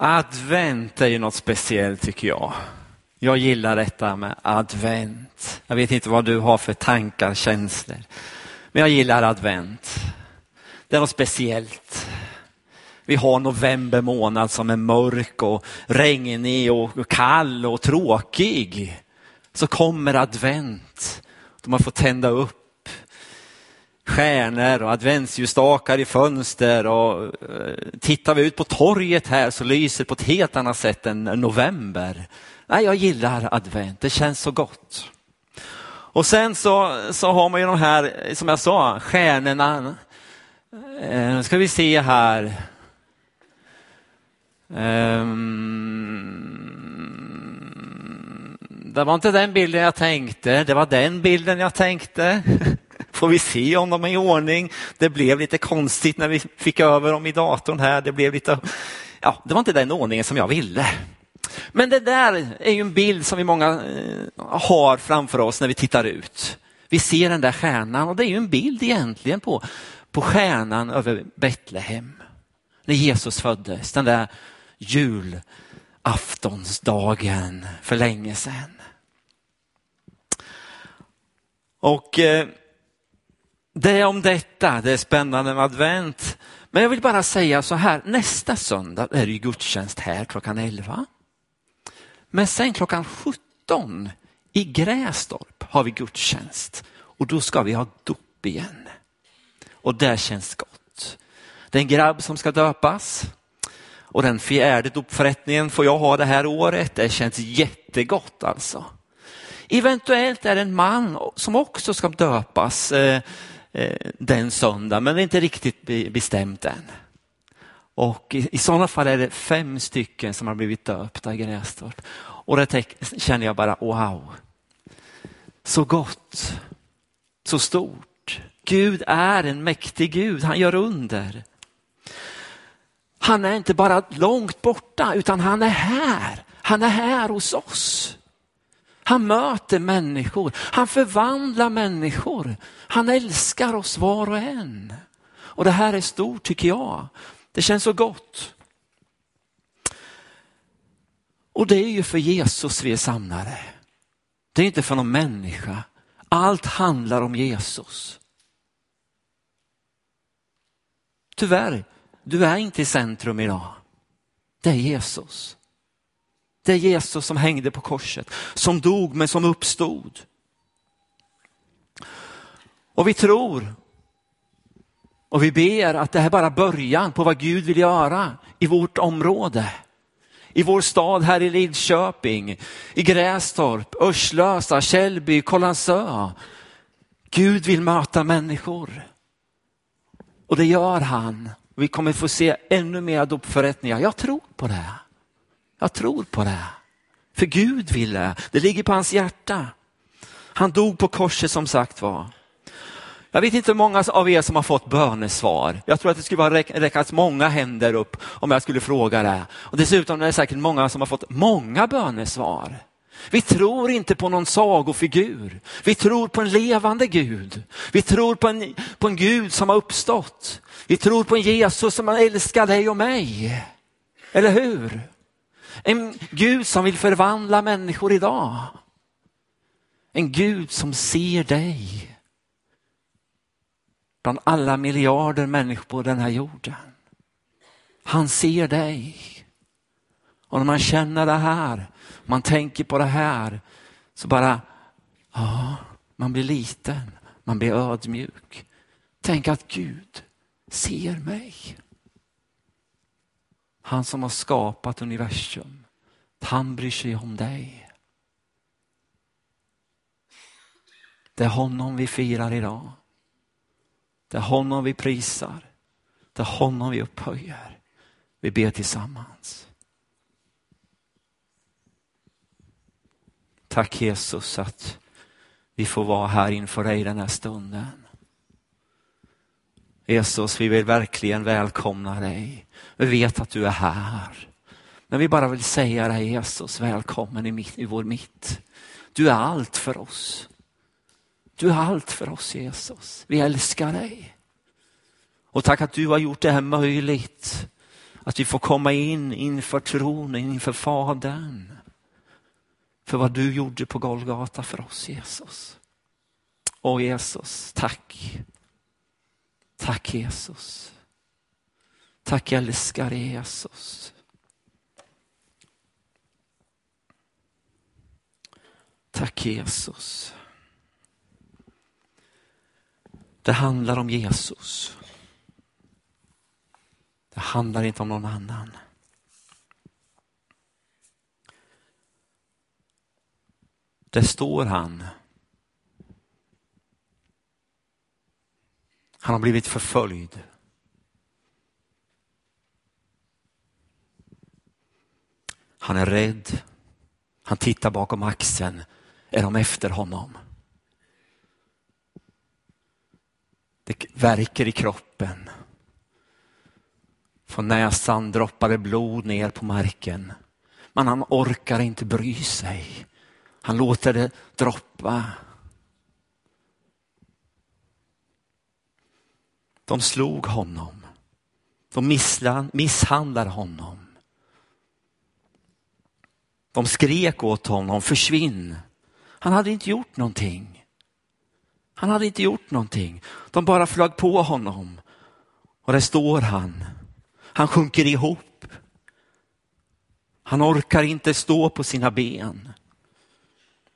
Advent är ju något speciellt tycker jag. Jag gillar detta med advent. Jag vet inte vad du har för tankar, känslor. Men jag gillar advent. Det är något speciellt. Vi har november månad som är mörk och regnig och kall och tråkig. Så kommer advent. Då man får tända upp stjärnor och adventsljusstakar i fönster och eh, tittar vi ut på torget här så lyser det på ett helt annat sätt än november. Nej, jag gillar advent, det känns så gott. Och sen så, så har man ju de här, som jag sa, stjärnorna. Eh, nu ska vi se här. Um, det var inte den bilden jag tänkte, det var den bilden jag tänkte. Får vi se om de är i ordning. Det blev lite konstigt när vi fick över dem i datorn här. Det blev lite, ja, det var inte den ordningen som jag ville. Men det där är ju en bild som vi många eh, har framför oss när vi tittar ut. Vi ser den där stjärnan och det är ju en bild egentligen på, på stjärnan över Betlehem. När Jesus föddes, den där julaftonsdagen för länge sedan. Och eh, det är om detta, det är spännande med advent. Men jag vill bara säga så här, nästa söndag är det ju gudstjänst här klockan 11. Men sen klockan 17 i Grästorp har vi gudstjänst och då ska vi ha dop igen. Och det känns gott. Det är en grabb som ska döpas och den fjärde dopförrättningen får jag ha det här året. Det känns jättegott alltså. Eventuellt är det en man som också ska döpas eh, Eh, den söndagen, men det är inte riktigt bestämt än. Och i, i sådana fall är det fem stycken som har blivit döpta i Grästorp. Och det känner jag bara, wow. Så gott, så stort. Gud är en mäktig Gud, han gör under. Han är inte bara långt borta utan han är här. Han är här hos oss. Han möter människor, han förvandlar människor. Han älskar oss var och en. Och det här är stort tycker jag. Det känns så gott. Och det är ju för Jesus vi är samlade. Det är inte för någon människa. Allt handlar om Jesus. Tyvärr, du är inte i centrum idag. Det är Jesus. Det är Jesus som hängde på korset, som dog men som uppstod. Och vi tror och vi ber att det här bara början på vad Gud vill göra i vårt område. I vår stad här i Lidköping, i Grästorp, Örslösa, Källby, Kållandsö. Gud vill möta människor. Och det gör han. Vi kommer få se ännu mer dopförrättningar. Jag tror på det. Jag tror på det. För Gud vill det Det ligger på hans hjärta. Han dog på korset som sagt var. Jag vet inte hur många av er som har fått bönesvar. Jag tror att det skulle ha räckats många händer upp om jag skulle fråga det. Och dessutom är det säkert många som har fått många bönesvar. Vi tror inte på någon sagofigur. Vi tror på en levande Gud. Vi tror på en, på en Gud som har uppstått. Vi tror på en Jesus som älskar dig och mig. Eller hur? En Gud som vill förvandla människor idag. En Gud som ser dig. Bland alla miljarder människor på den här jorden. Han ser dig. Och när man känner det här, man tänker på det här, så bara, ja, man blir liten, man blir ödmjuk. Tänk att Gud ser mig. Han som har skapat universum. Han bryr sig om dig. Det är honom vi firar idag. Det är honom vi prisar. Det är honom vi upphöjer. Vi ber tillsammans. Tack Jesus att vi får vara här inför dig den här stunden. Jesus, vi vill verkligen välkomna dig. Vi vet att du är här. Men vi bara vill säga dig Jesus, välkommen i, mitt, i vår mitt. Du är allt för oss. Du är allt för oss Jesus. Vi älskar dig. Och tack att du har gjort det här möjligt. Att vi får komma in inför tron, inför Fadern. För vad du gjorde på Golgata för oss Jesus. Åh Jesus, tack. Tack Jesus. Tack älskar Jesus. Tack Jesus. Det handlar om Jesus. Det handlar inte om någon annan. Där står han. Han har blivit förföljd. Han är rädd. Han tittar bakom axeln. Är de efter honom? Det verkar i kroppen. Från näsan droppar det blod ner på marken. Men han orkar inte bry sig. Han låter det droppa. De slog honom. De misshandlade honom. De skrek åt honom, försvinn. Han hade inte gjort någonting. Han hade inte gjort någonting. De bara flög på honom. Och där står han. Han sjunker ihop. Han orkar inte stå på sina ben.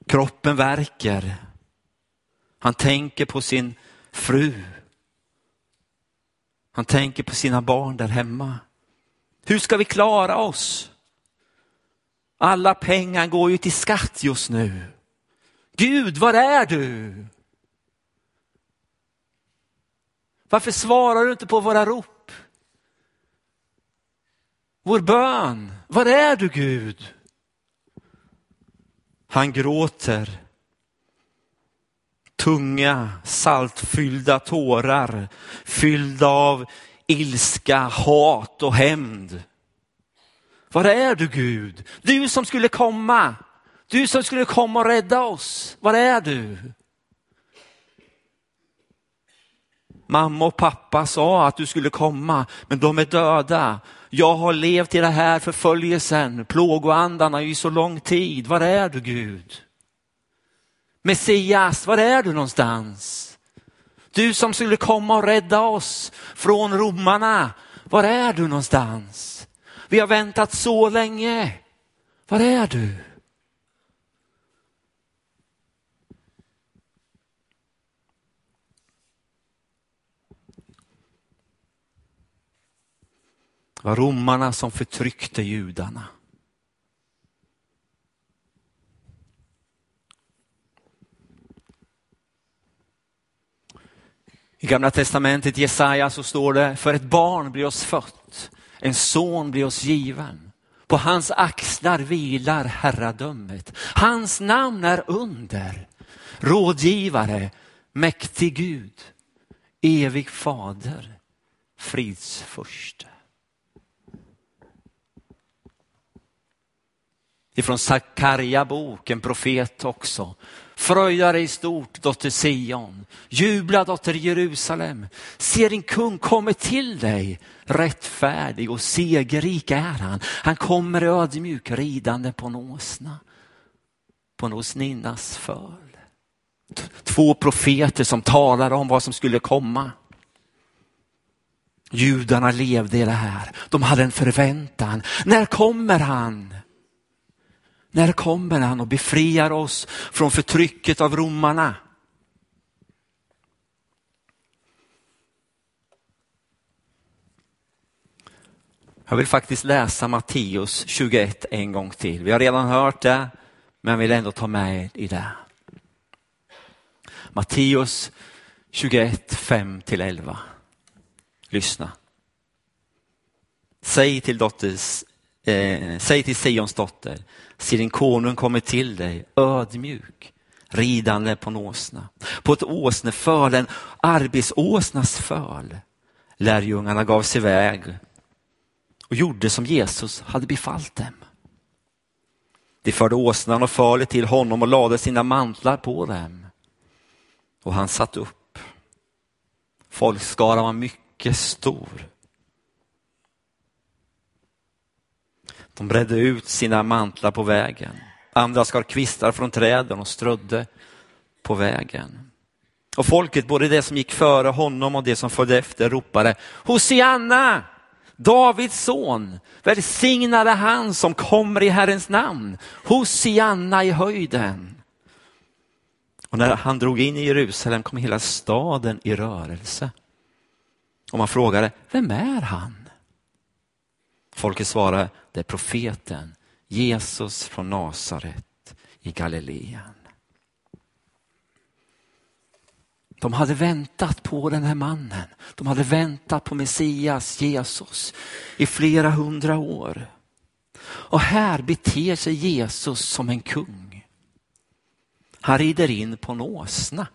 Kroppen verkar. Han tänker på sin fru. Han tänker på sina barn där hemma. Hur ska vi klara oss? Alla pengar går ju till skatt just nu. Gud, var är du? Varför svarar du inte på våra rop? Vår bön, var är du Gud? Han gråter. Tunga, saltfyllda tårar, fyllda av ilska, hat och hämnd. Var är du Gud? Du som skulle komma. Du som skulle komma och rädda oss. Var är du? Mamma och pappa sa att du skulle komma, men de är döda. Jag har levt i den här förföljelsen, plågoandarna i så lång tid. Var är du Gud? Messias, var är du någonstans? Du som skulle komma och rädda oss från romarna, var är du någonstans? Vi har väntat så länge. Var är du? Det var romarna som förtryckte judarna. I gamla testamentet Jesaja så står det, för ett barn blir oss fött, en son blir oss given. På hans axlar vilar herradömet. Hans namn är under, rådgivare, mäktig Gud, evig fader, fridsförste. Ifrån Sakarja bok, en profet också. Fröjda dig stort, dotter Sion. Jubla, dotter Jerusalem. Se din kung kommer till dig. Rättfärdig och segerrik är han. Han kommer ödmjuk ridande på en åsna. På en åsninnas föl. Två profeter som talar om vad som skulle komma. Judarna levde i det här. De hade en förväntan. När kommer han? När kommer han och befriar oss från förtrycket av romarna? Jag vill faktiskt läsa Matteus 21 en gång till. Vi har redan hört det, men vill ändå ta med i det. Matteus 21, 5-11. Lyssna. Säg till dotters, eh, säg till Sions dotter, se din konung kommer till dig ödmjuk, ridande på en åsna. På ett åsneföl, en arbetsåsnas föl. Lärjungarna gav sig iväg och gjorde som Jesus hade befallt dem. De förde åsnan och fölet till honom och lade sina mantlar på dem. Och han satt upp. Folkskaran var mycket stor. De bredde ut sina mantlar på vägen. Andra skar kvistar från träden och strödde på vägen. Och folket, både det som gick före honom och det som följde efter, ropade Hosianna! Davids son, välsignade han som kommer i Herrens namn. Hosianna i höjden. Och när han drog in i Jerusalem kom hela staden i rörelse. Och man frågade, vem är han? Folket svarade, det är profeten Jesus från Nasaret i Galileen. De hade väntat på den här mannen. De hade väntat på Messias, Jesus, i flera hundra år. Och här beter sig Jesus som en kung. Han rider in på en åsna.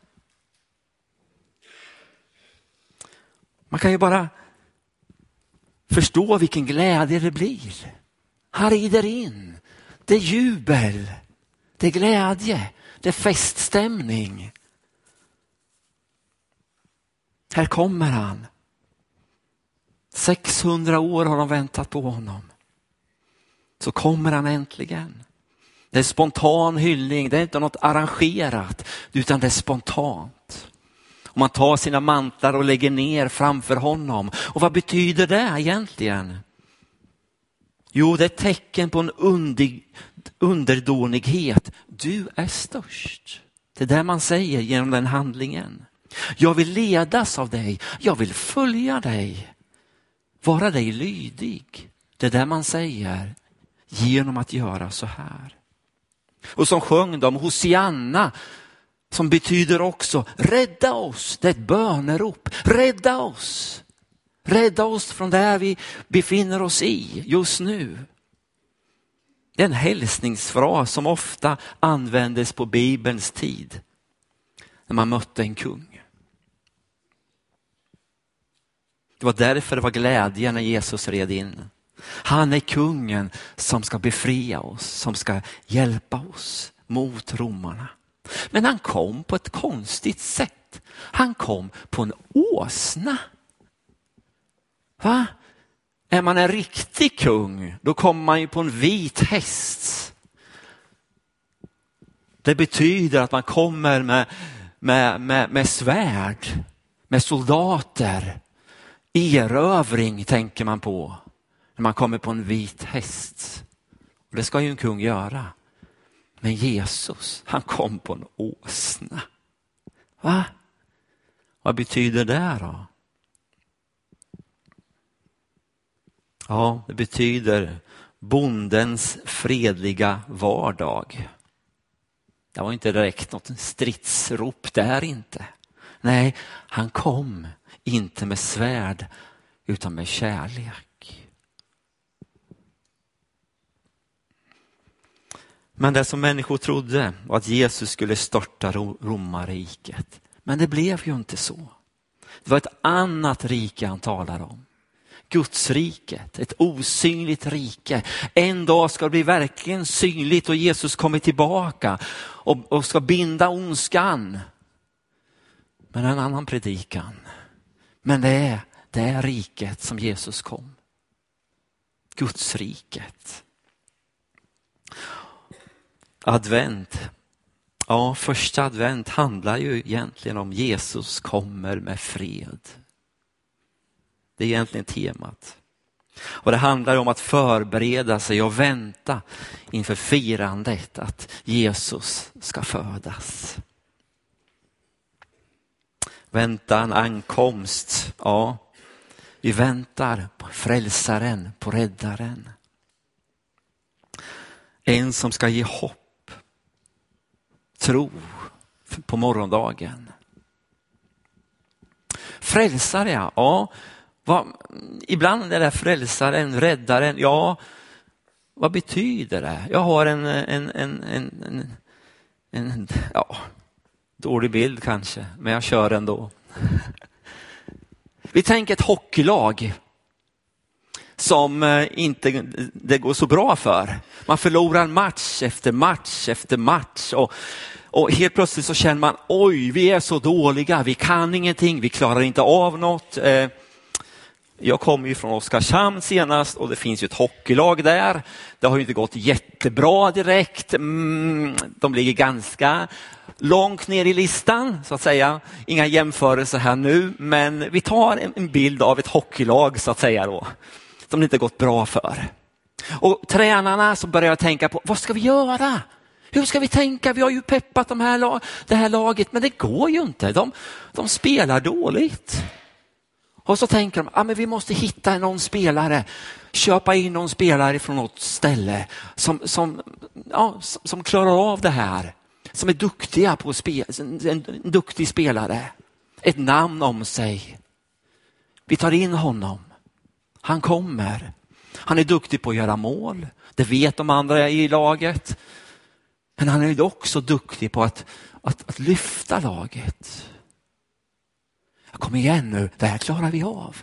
Man kan ju bara förstå vilken glädje det blir. Han rider in. Det är jubel, det är glädje, det är feststämning. Här kommer han. 600 år har de väntat på honom. Så kommer han äntligen. Det är spontan hyllning, det är inte något arrangerat, utan det är spontant. Och man tar sina mantlar och lägger ner framför honom. Och vad betyder det egentligen? Jo, det är ett tecken på en under, underdånighet. Du är störst. Det är det man säger genom den handlingen. Jag vill ledas av dig, jag vill följa dig, vara dig lydig. Det är det man säger genom att göra så här. Och som sjöng de Hosianna, som betyder också rädda oss, det är ett bönerop, rädda oss. Rädda oss från det vi befinner oss i just nu. Det är en hälsningsfras som ofta användes på Bibelns tid när man mötte en kung. Det var därför det var glädje när Jesus red in. Han är kungen som ska befria oss, som ska hjälpa oss mot romarna. Men han kom på ett konstigt sätt. Han kom på en åsna. Va? Är man en riktig kung, då kommer man ju på en vit häst. Det betyder att man kommer med, med, med, med svärd, med soldater. Erövring tänker man på när man kommer på en vit häst. Och det ska ju en kung göra. Men Jesus, han kom på en åsna. Va? Vad betyder det då? Ja, det betyder bondens fredliga vardag. Det var inte direkt något stridsrop där inte. Nej, han kom inte med svärd utan med kärlek. Men det som människor trodde var att Jesus skulle störta romarriket. Men det blev ju inte så. Det var ett annat rike han talar om. Gudsriket, ett osynligt rike. En dag ska det bli verkligen synligt och Jesus kommer tillbaka och, och ska binda ondskan. Men en annan predikan. Men det är det riket som Jesus kom. Gudsriket. Advent. Ja, första advent handlar ju egentligen om Jesus kommer med fred. Det är egentligen temat. Och det handlar om att förbereda sig och vänta inför firandet att Jesus ska födas. Väntan, ankomst, ja. Vi väntar på frälsaren, på räddaren. En som ska ge hopp, tro på morgondagen. Frälsare, ja. ja vad, ibland är det frälsaren, räddaren, ja, vad betyder det? Jag har en, en, en, en, en, en ja, dålig bild kanske, men jag kör ändå. Vi tänker ett hockeylag som eh, inte det går så bra för. Man förlorar match efter match efter match och, och helt plötsligt så känner man oj, vi är så dåliga, vi kan ingenting, vi klarar inte av något. Eh, jag kommer ju från Oskarshamn senast och det finns ju ett hockeylag där. Det har ju inte gått jättebra direkt. Mm, de ligger ganska långt ner i listan så att säga. Inga jämförelser här nu, men vi tar en bild av ett hockeylag så att säga då. Som det inte gått bra för. Och tränarna så börjar jag tänka på, vad ska vi göra? Hur ska vi tänka? Vi har ju peppat de här, det här laget, men det går ju inte. De, de spelar dåligt. Och så tänker de, ah, men vi måste hitta någon spelare, köpa in någon spelare från något ställe som, som, ja, som, som klarar av det här. Som är duktiga på spe, en, en duktig spelare. Ett namn om sig. Vi tar in honom. Han kommer. Han är duktig på att göra mål. Det vet de andra i laget. Men han är också duktig på att, att, att lyfta laget. Kom igen nu, det här klarar vi av.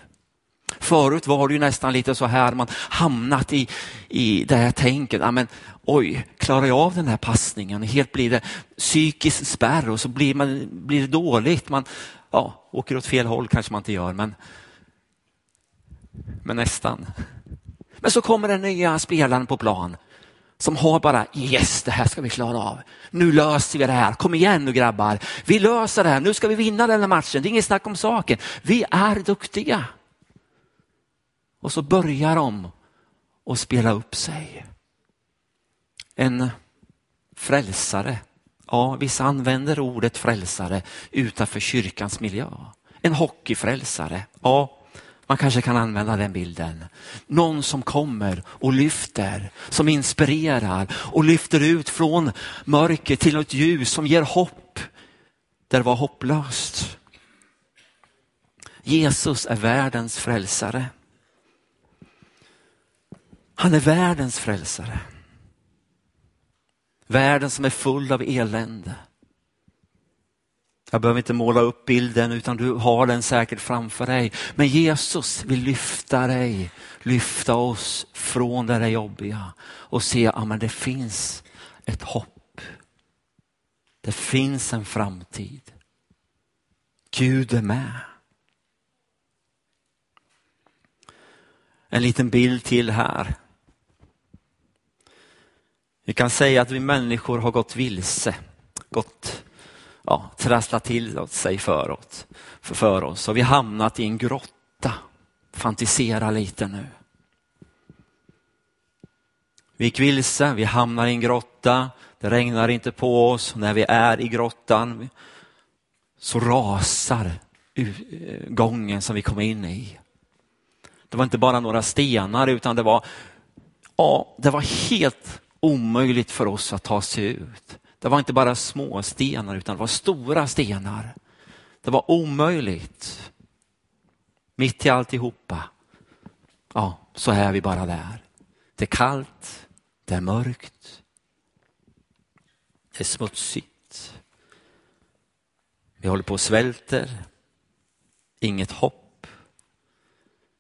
Förut var det ju nästan lite så här, man hamnat i, i det här tänket, amen, oj, klarar jag av den här passningen? Helt blir det psykisk spärr och så blir, man, blir det dåligt. Man ja, åker åt fel håll kanske man inte gör, men, men nästan. Men så kommer den nya spelaren på plan som har bara yes, det här ska vi klara av. Nu löser vi det här. Kom igen nu grabbar. Vi löser det här. Nu ska vi vinna den här matchen. Det är inget snack om saken. Vi är duktiga. Och så börjar de att spela upp sig. En frälsare. Ja, vissa använder ordet frälsare utanför kyrkans miljö. En hockeyfrälsare. Ja, man kanske kan använda den bilden. Någon som kommer och lyfter, som inspirerar och lyfter ut från mörker till något ljus som ger hopp där det var hopplöst. Jesus är världens frälsare. Han är världens frälsare. Världen som är full av elände. Jag behöver inte måla upp bilden utan du har den säkert framför dig. Men Jesus vill lyfta dig, lyfta oss från det där jobbiga och se att ja, det finns ett hopp. Det finns en framtid. Gud är med. En liten bild till här. Vi kan säga att vi människor har gått vilse, gått ja, trasslat till sig för oss, för oss Så vi hamnat i en grotta. Fantisera lite nu. Vi gick vilse, vi hamnar i en grotta, det regnar inte på oss. När vi är i grottan så rasar gången som vi kom in i. Det var inte bara några stenar utan det var, ja, det var helt omöjligt för oss att ta sig ut. Det var inte bara små stenar utan det var stora stenar. Det var omöjligt. Mitt i alltihopa, ja, så är vi bara där. Det är kallt, det är mörkt, det är smutsigt. Vi håller på och svälter, inget hopp.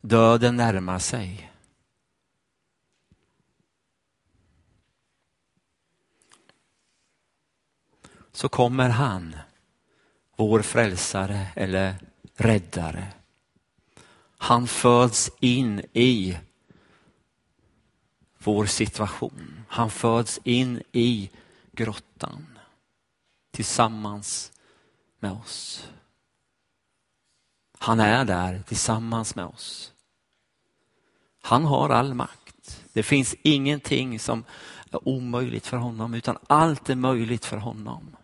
Döden närmar sig. Så kommer han, vår frälsare eller räddare. Han föds in i vår situation. Han föds in i grottan tillsammans med oss. Han är där tillsammans med oss. Han har all makt. Det finns ingenting som är omöjligt för honom utan allt är möjligt för honom.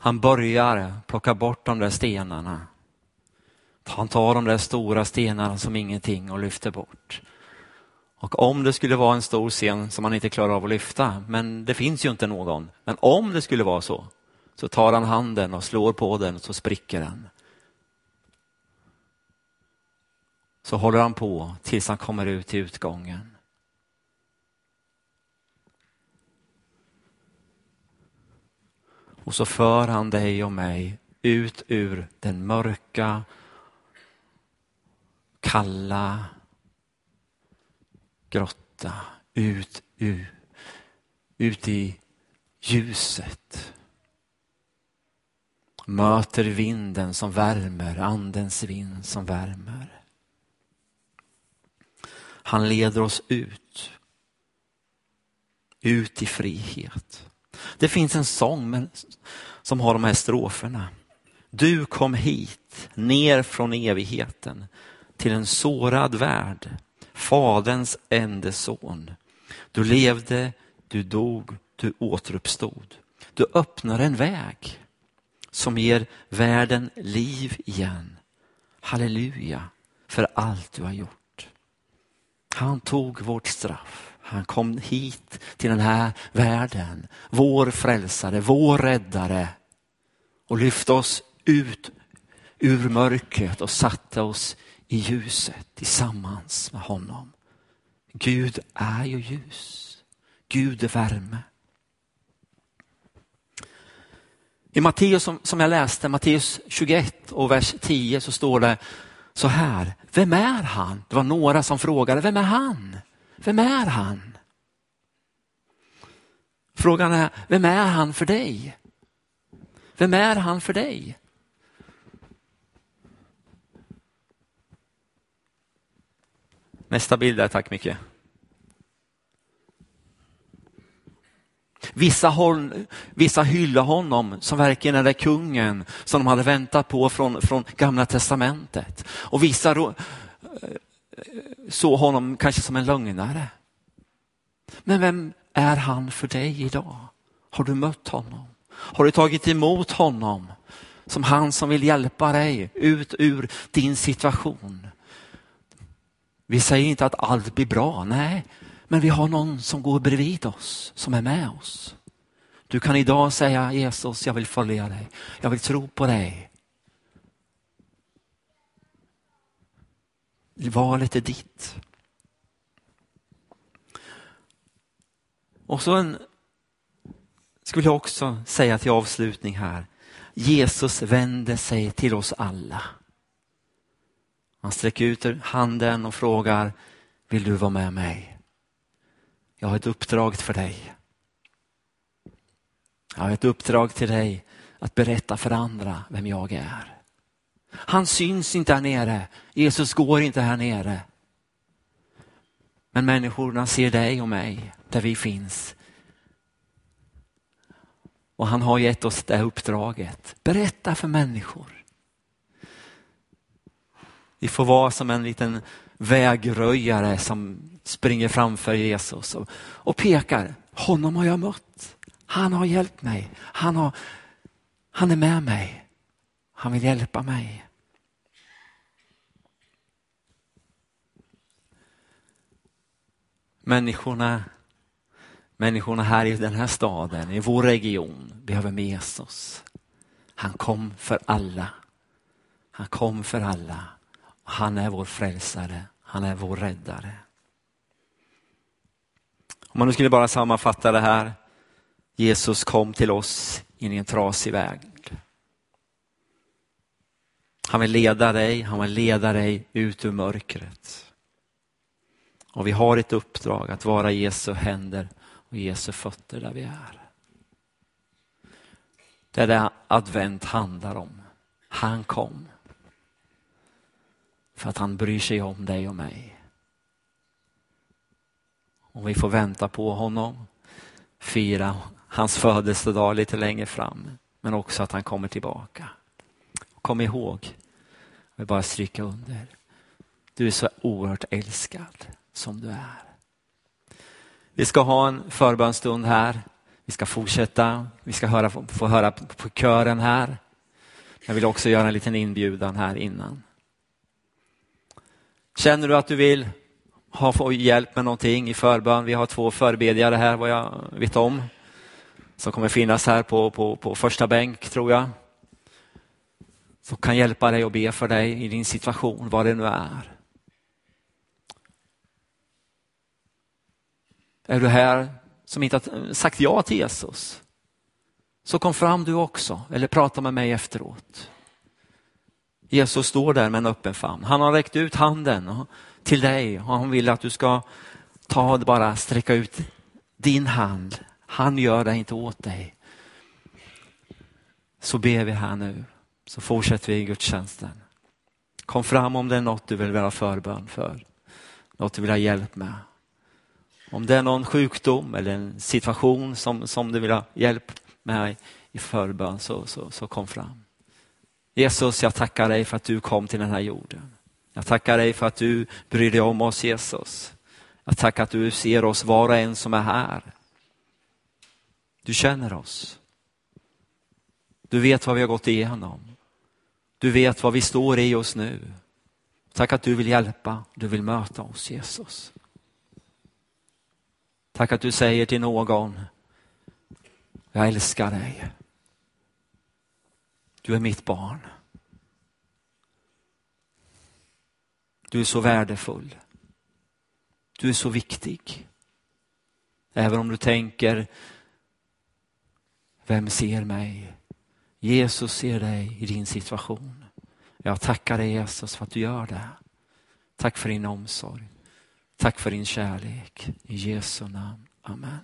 Han börjar plocka bort de där stenarna. Han tar de där stora stenarna som ingenting och lyfter bort. Och om det skulle vara en stor sten som han inte klarar av att lyfta, men det finns ju inte någon, men om det skulle vara så, så tar han handen och slår på den och så spricker den. Så håller han på tills han kommer ut till utgången. Och så för han dig och mig ut ur den mörka, kalla grotta, ut, ut, ut i ljuset. Möter vinden som värmer, andens vind som värmer. Han leder oss ut. Ut i frihet. Det finns en sång som har de här stroferna. Du kom hit, ner från evigheten till en sårad värld, Faderns enda son. Du levde, du dog, du återuppstod. Du öppnar en väg som ger världen liv igen. Halleluja för allt du har gjort. Han tog vårt straff. Han kom hit till den här världen, vår frälsare, vår räddare och lyfte oss ut ur mörkret och satte oss i ljuset tillsammans med honom. Gud är ju ljus. Gud är värme. I Matteus som, som jag läste, Matteus 21 och vers 10 så står det så här. Vem är han? Det var några som frågade, vem är han? Vem är han? Frågan är, vem är han för dig? Vem är han för dig? Nästa bild där, tack mycket. Vissa, håll, vissa hyllar honom som verkligen är den kungen som de hade väntat på från, från gamla testamentet. Och vissa såg honom kanske som en lögnare. Men vem är han för dig idag? Har du mött honom? Har du tagit emot honom som han som vill hjälpa dig ut ur din situation? Vi säger inte att allt blir bra, nej, men vi har någon som går bredvid oss, som är med oss. Du kan idag säga Jesus, jag vill följa dig. Jag vill tro på dig. Valet är ditt. Och så en, skulle jag också säga till avslutning här. Jesus vänder sig till oss alla. Han sträcker ut handen och frågar, vill du vara med mig? Jag har ett uppdrag för dig. Jag har ett uppdrag till dig att berätta för andra vem jag är. Han syns inte här nere. Jesus går inte här nere. Men människorna ser dig och mig där vi finns. Och han har gett oss det uppdraget. Berätta för människor. Vi får vara som en liten vägröjare som springer framför Jesus och, och pekar. Honom har jag mött. Han har hjälpt mig. Han, har, han är med mig. Han vill hjälpa mig. Människorna, människorna här i den här staden, i vår region, behöver med Jesus. Han kom för alla. Han kom för alla. Han är vår frälsare. Han är vår räddare. Om man nu skulle bara sammanfatta det här. Jesus kom till oss in i en trasig väg. Han vill leda dig, han vill leda dig ut ur mörkret. Och vi har ett uppdrag att vara Jesu händer och Jesu fötter där vi är. Det är det advent handlar om. Han kom. För att han bryr sig om dig och mig. Och vi får vänta på honom, fira hans födelsedag lite längre fram, men också att han kommer tillbaka. Kom ihåg, jag vill bara stryka under, du är så oerhört älskad som du är. Vi ska ha en förbönstund här. Vi ska fortsätta. Vi ska höra, få höra på kören här. Jag vill också göra en liten inbjudan här innan. Känner du att du vill ha få hjälp med någonting i förbön? Vi har två förbedjare här vad jag vet om som kommer finnas här på, på, på första bänk tror jag. Som kan hjälpa dig och be för dig i din situation, vad det nu är. Är du här som inte har sagt ja till Jesus? Så kom fram du också eller prata med mig efteråt. Jesus står där med en öppen famn. Han har räckt ut handen till dig och han vill att du ska ta bara sträcka ut din hand. Han gör det inte åt dig. så ber vi här nu, så fortsätter vi i gudstjänsten. Kom fram om det är något du vill vara förbön för, något du vill ha hjälp med. Om det är någon sjukdom eller en situation som, som du vill ha hjälp med i förbön, så, så, så kom fram. Jesus, jag tackar dig för att du kom till den här jorden. Jag tackar dig för att du bryr dig om oss Jesus. Jag tackar att du ser oss var och en som är här. Du känner oss. Du vet vad vi har gått igenom. Du vet vad vi står i oss nu. Tack att du vill hjälpa, du vill möta oss Jesus. Tack att du säger till någon, jag älskar dig. Du är mitt barn. Du är så värdefull. Du är så viktig. Även om du tänker, vem ser mig? Jesus ser dig i din situation. Jag tackar dig Jesus för att du gör det. Tack för din omsorg. Tack för din kärlek. I Jesu namn. Amen.